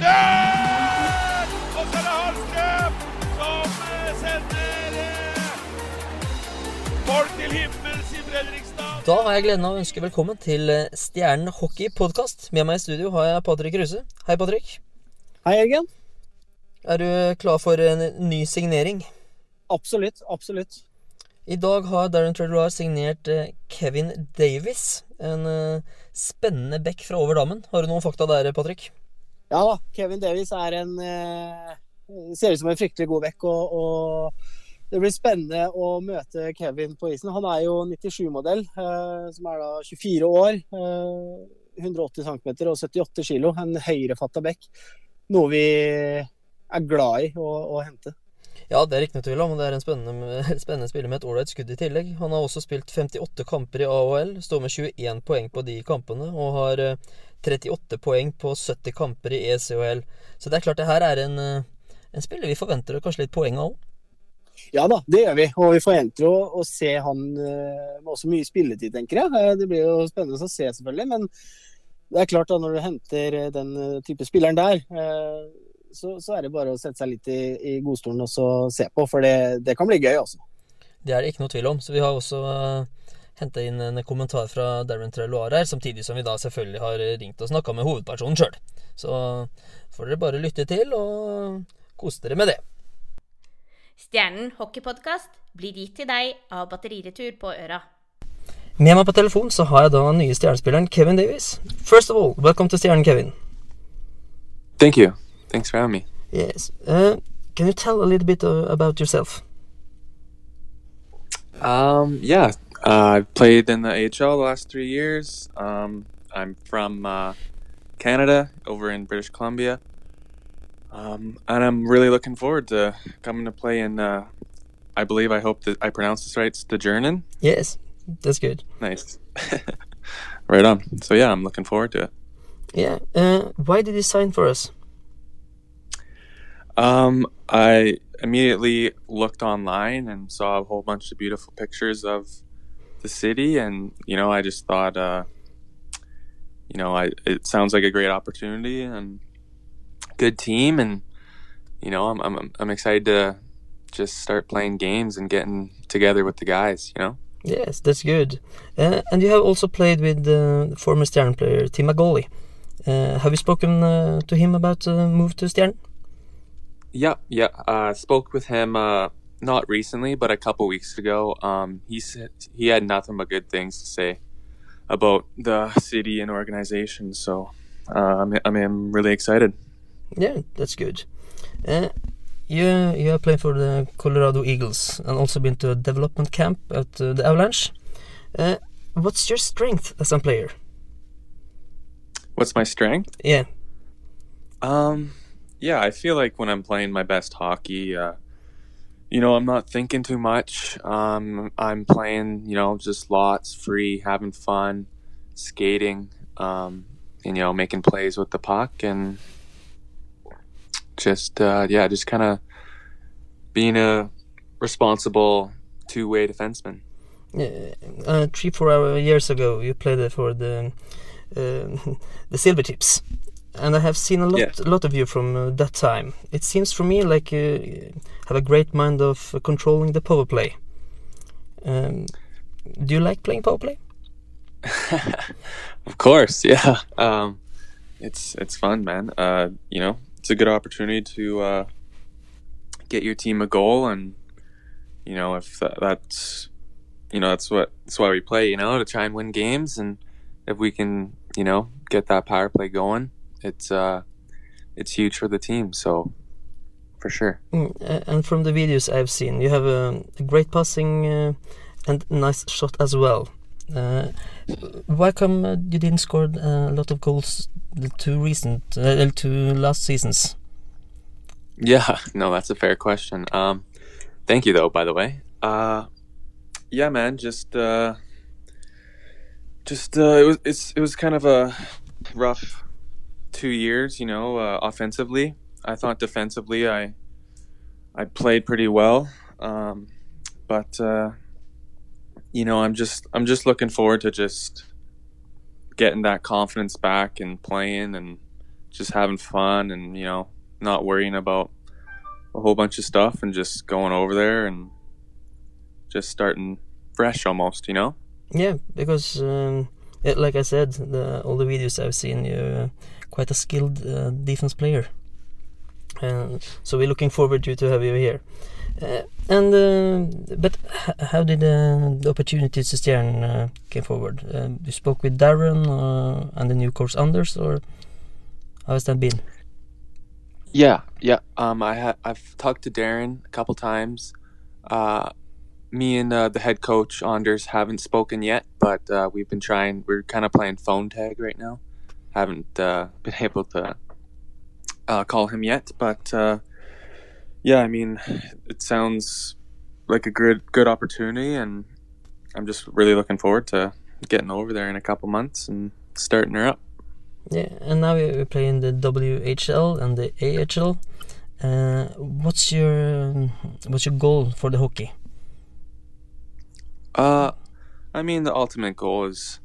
deretter! Og så er det Hallstrøm som eh, sender eh, folk til himmels i Fredrikstad. Da har jeg gleden av å ønske velkommen til eh, Stjernen hockey podkast. Med meg i studio har jeg Patrick Ruse. Hei, Patrick. Hei, Jørgen. Er du klar for en ny signering? Absolutt. Absolutt. I dag har Darren Treadwell signert Kevin Davis. En spennende back fra over dammen. Har du noen fakta der, Patrick? Ja da. Kevin Davies er en eh, Ser ut som en fryktelig god back. Og, og det blir spennende å møte Kevin på isen. Han er jo 97-modell, eh, som er da 24 år. Eh, 180 cm og 78 kg. En høyrefatta bekk. Noe vi er glad i å, å hente. Ja, det er ikke noe tvil om. Det er en spennende, spennende spiller med et ålreit skudd i tillegg. Han har også spilt 58 kamper i AHL, står med 21 poeng på de kampene, og har 38 eh, poeng på 70 kamper i ECHL. Så det er klart det her er en, eh, en spiller vi forventer kanskje litt poeng av òg. Ja da, det gjør vi. Og vi forventer å, å se han eh, med også mye spilletid, tenker jeg. Det blir jo spennende å se, selvfølgelig. Men det er klart da, når du henter den type spilleren der, så, så, er det bare å sette seg litt i, i godstolen og så se på, for det, det kan bli gøy, altså. Det er det ikke noe tvil om. Så vi har også uh, eh, henta inn en kommentar fra Darren Treloir her, samtidig som vi da selvfølgelig har ringt og snakka med hovedpersonen sjøl. Så får dere bare lytte til og kose dere med det. Stjernen hockeypodkast blir gitt til deg av Batteriretur på Øra. Med meg på telefon så har jeg da nye stjernespilleren Kevin Davies. First of all, welcome to Stjernen, Kevin. Thank you. Thanks for having me. Yes. Uh, can you tell a little bit uh, about yourself? Um, yeah, uh, I've played in the AHL the last three years. Um, I'm from uh, Canada, over in British Columbia, um, and I'm really looking forward to coming to play in. Uh, I believe I hope that I pronounce this right. Journan. Yes, that's good. Nice. right on. So yeah, I'm looking forward to it. Yeah. Uh, why did you sign for us? Um, I immediately looked online and saw a whole bunch of beautiful pictures of the city, and you know, I just thought, uh, you know, I it sounds like a great opportunity and good team, and you know, I'm I'm I'm excited to just start playing games and getting together with the guys. You know. Yes, that's good. Uh, and you have also played with uh, former Stern player Tim Magoli. Uh, have you spoken uh, to him about the move to Stern? Yeah, yeah. Uh, spoke with him uh, not recently, but a couple weeks ago. Um, he said he had nothing but good things to say about the city and organization. So uh, I'm, I mean, I'm really excited. Yeah, that's good. Uh, you you have played for the Colorado Eagles and also been to a development camp at uh, the Avalanche. Uh, what's your strength as a player? What's my strength? Yeah. Um yeah, I feel like when I'm playing my best hockey, uh, you know, I'm not thinking too much. Um, I'm playing, you know, just lots, free, having fun, skating, um, and, you know, making plays with the puck and just, uh, yeah, just kind of being a responsible two way defenseman. Uh, three, four years ago, you played for the uh, the Silvertips and I have seen a lot, yeah. a lot of you from uh, that time. It seems for me like you have a great mind of uh, controlling the power play. Um, do you like playing power play? of course, yeah. Um, it's it's fun, man. Uh, you know, it's a good opportunity to uh, get your team a goal, and you know, if that, that's you know that's what that's why we play. You know, to try and win games, and if we can, you know, get that power play going it's uh, it's huge for the team. So for sure. Mm, and from the videos I've seen, you have a, great passing uh, and nice shot as well. Uh, why come uh, you didn't score uh, a lot of goals the two recent, uh, two last seasons? Yeah, no, that's a fair question. Um, thank you though, by the way. Uh, yeah, man, just uh, just uh, it was it's it was kind of a rough two years, you know, uh, offensively. I thought defensively, I I played pretty well, um, but uh, you know, I'm just I'm just looking forward to just getting that confidence back and playing and just having fun and you know not worrying about a whole bunch of stuff and just going over there and just starting fresh almost, you know? Yeah, because um, like I said, the, all the videos I've seen, you're uh, quite a skilled uh, defense player. And so we're looking forward to, to have you here. Uh, and but how did the opportunities to Stjern uh, came forward? you spoke with Darren and the new course Anders, or how has that been? Yeah, yeah. Um, I ha- I've talked to Darren a couple times. Uh, me and uh, the head coach Anders haven't spoken yet, but uh, we've been trying. We're kind of playing phone tag right now. Haven't uh, been able to uh, call him yet, but uh, yeah, I mean, it sounds like a good good opportunity, and I'm just really looking forward to getting over there in a couple months and starting her up. Yeah, and now we're playing the WHL and the AHL. Uh, what's your what's your goal for the hockey? Uh, I mean, the ultimate goal is,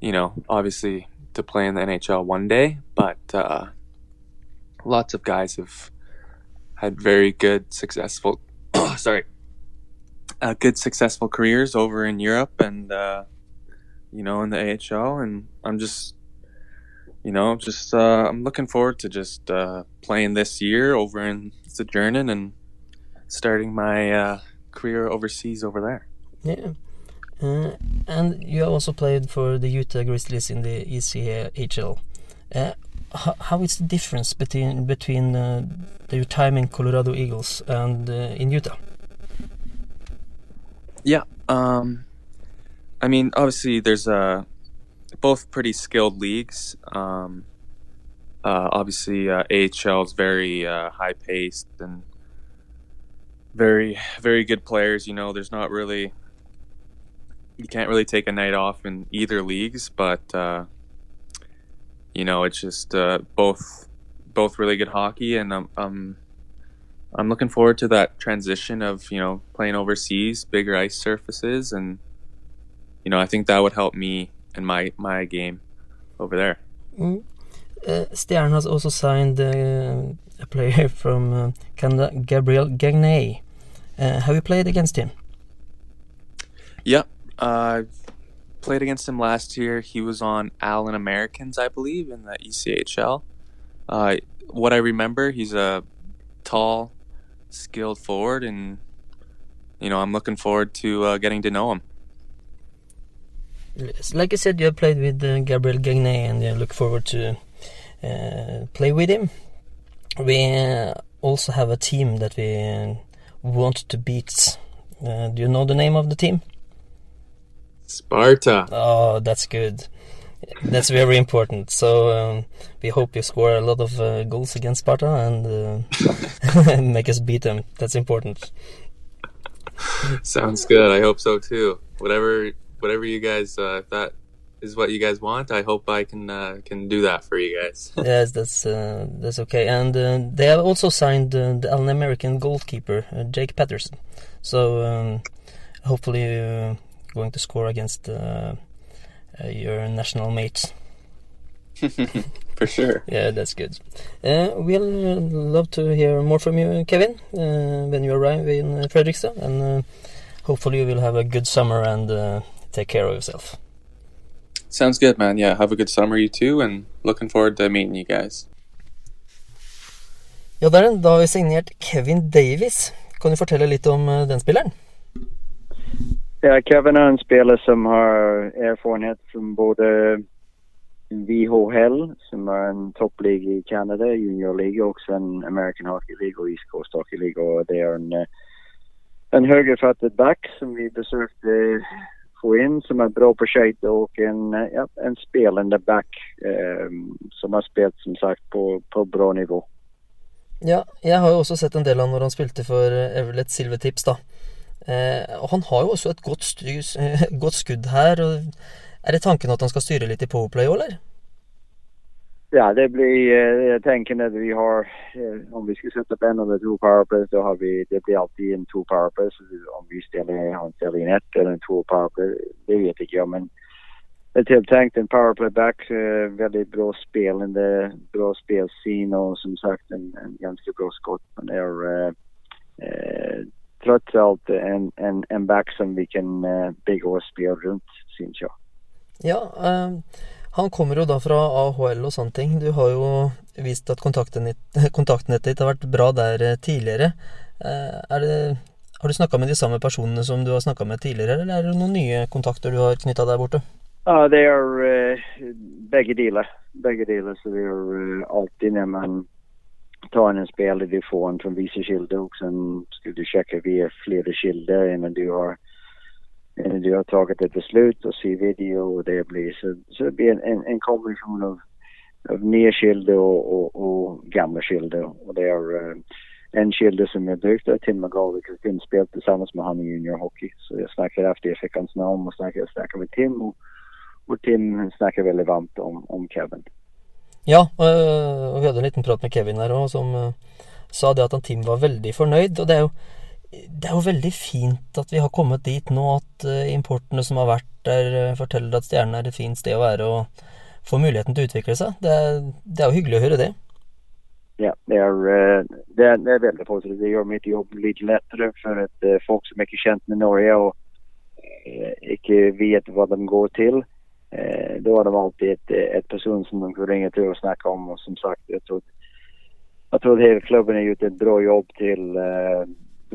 you know, obviously to play in the NHL one day, but uh, lots of guys have had very good, successful, sorry, uh, good, successful careers over in Europe and, uh, you know, in the AHL. And I'm just, you know, just, uh, I'm looking forward to just uh, playing this year over in Sojourning and starting my uh, career overseas over there. Yeah. Uh, and you also played for the Utah Grizzlies in the ECHL. Uh, how, how is the difference between between uh, the, your time in Colorado Eagles and uh, in Utah? Yeah, um, I mean, obviously, there's uh, both pretty skilled leagues. Um, uh, obviously, AHL is very high paced and very very good players. You know, there's not really you can't really take a night off in either leagues, but uh, you know it's just uh, both both really good hockey, and I'm um, I'm looking forward to that transition of you know playing overseas, bigger ice surfaces, and you know I think that would help me in my my game over there. Mm. Uh, Stjern has also signed uh, a player from uh, Canada, Gabriel Gagné. Uh, have you played against him? Yeah, uh, played against him last year. He was on Allen Americans, I believe, in the ECHL. Uh, what I remember, he's a tall, skilled forward, and you know I'm looking forward to uh, getting to know him. Like I said, you have played with uh, Gabriel Gagné, and you look forward to uh, play with him. We uh, also have a team that we want to beat. do you know the name of the team? Sparta. Oh, that's good. That's very important. So um, we hope you score a lot of uh, goals against Sparta and uh, make us beat them. That's important. Sounds good. I hope so too. Whatever, whatever you guys, uh, if that is what you guys want, I hope I can uh, can do that for you guys. yes, that's uh, that's okay. And uh, they have also signed the Allen American goalkeeper Jake Patterson. So um, hopefully going to score against uh, uh, your national mates. For sure. Yeah, that's good. Uh, we'll love to hear more from you, Kevin, when you arrive in Fredrikstad, and hopefully you will have a good summer and take care of yourself. Sounds good, man. Yeah, have a good summer, you too, and looking forward to meeting you guys. Ja, Darren, da har vi signert Kevin Davis. Kan du fortelle litt om den spilleren? Ja, Kevin er en spiller som har erfarenhet fra både VHL, som er en toppliga i Kanada, juniorliga og en American Hockey League og East Coast Hockey League. Og det er en, en høyrefattet back som vi besøkte få inn, som er bra på skøyter, og en, ja, en spillende back eh, som har spilt som sagt på, på bra nivå. Ja, jeg har jo også sett en del av når han spilte for Everlet Silvertips, da. Eh, og han har jo også et godt, styr, godt skudd her. er det tanken at han skal styre litt i powerplay òg, eller? Ja, det blir, Jeg tenker at vi har, eh, om vi skal sette opp en eller to powerplays, då har vi, det blir alltid en to powerplays. Om vi stiller han ställer in ett eller en to powerplay, det vet jeg ikke. Men är tiltenkt en powerplayback. back. Veldig bra spillende, bra spelsyn og som sagt en, en ganske bra skott. Men det är eh, alt en, en, en back som vi kan begge oss spille rundt, syns jeg. Ja, eh, han kommer jo da fra AHL og sånne ting. Du har jo vist at kontaktnettet ditt har vært bra der eh, tidligere. Eh, det, har du snakka med de samme personene som du har snakka med tidligere, eller er det noen nye kontakter du har knytta der borte? Ja, det er uh, begge deler. Begge deler. Så vi er uh, alltid man tar en spelare du får en från vissa kilder och sen ska du checka via flera kilder. Innan du har innan du har tagit ett beslut och se video och det blir så, så det blir en, en, en kombination av, av nya kilder och, och, och gamla kilder. Och det är uh, en kilde som jag brukte är Tim vilket Tim spelat tillsammans med han i juniorhockey så jag snackar efter jag fick hans namn och snackar, jag snackar med Tim och och Tim snakker väldigt varmt om, om Kevin. Ja, og vi hadde en liten prat med Kevin her òg, som uh, sa det at han Tim var veldig fornøyd. Og det er, jo, det er jo veldig fint at vi har kommet dit nå, at uh, importene som har vært der, forteller at Stjernen er et fint sted å være og får muligheten til å utvikle seg. Det er, det er jo hyggelig å høre det. Ja, det er, det er, det er veldig positivt. Det gjør mitt jobb litt lettere for at folk som ikke er kjent med Norge og ikke vet hva de går til eh, da var det alltid et, et person som de kunne ringe til og snakke om og som sagt Jeg tror, jeg tror hele klubben har gjort et bra jobb til eh,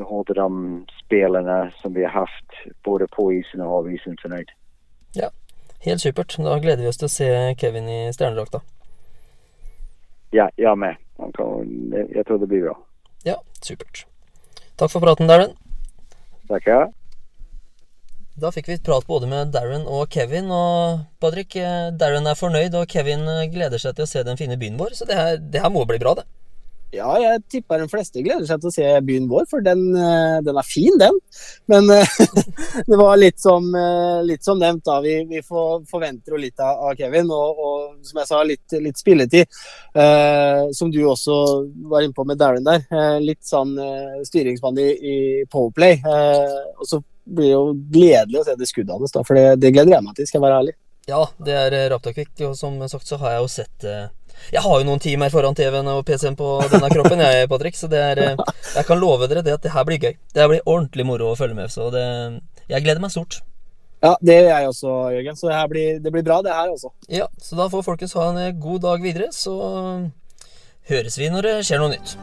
holde de spillene som vi har hatt, både på isen og av isen fornøyd. Ja, helt supert. Da gleder vi oss til å se Kevin i stjernedrakta. Ja, jeg med. Jeg tror det blir bra. Ja, supert. Takk for praten, Darren. Tackar. Da fikk vi prat både med Darren og Kevin. Og Patrick, eh, Darren er fornøyd, og Kevin eh, gleder seg til å se den fine byen vår. Så det her, det her må bli bra, det. Ja, jeg tipper de fleste gleder seg til å se byen vår, for den, eh, den er fin, den. Men det var litt som, litt som nevnt, da. Vi, vi forventer jo litt av, Kevin. Og, og, som jeg sa, litt, litt spilletid. Eh, som du også var inne på med Darren der. Eh, litt sånn eh, styringsmann i, i Powerplay. og så blir jo gledelig å se det skuddet hans, da, for det, det, gleder jeg meg til, skal jeg være ærlig. Ja, det er eh, Raptakvik, og som sagt så har jeg jo sett eh, Jeg har jo noen timer foran TV-en og PC-en på denne kroppen, jeg, Patrick, så det er eh, Jeg kan love dere det at det her blir gøy. Det her blir ordentlig moro å følge med, så det Jeg gleder meg stort. Ja, det gjør jeg også, Jørgen. Så det, her blir, det blir bra, det her også. Ja, så da får folkens ha en god dag videre, så høres vi når det skjer noe nytt.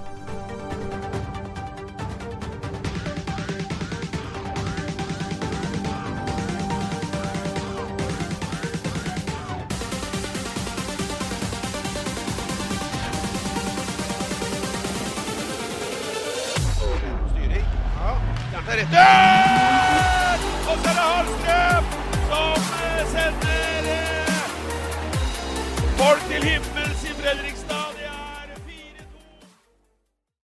Der! Og så er det Hallstrøm som sender folk til himmels i Fredrikstad.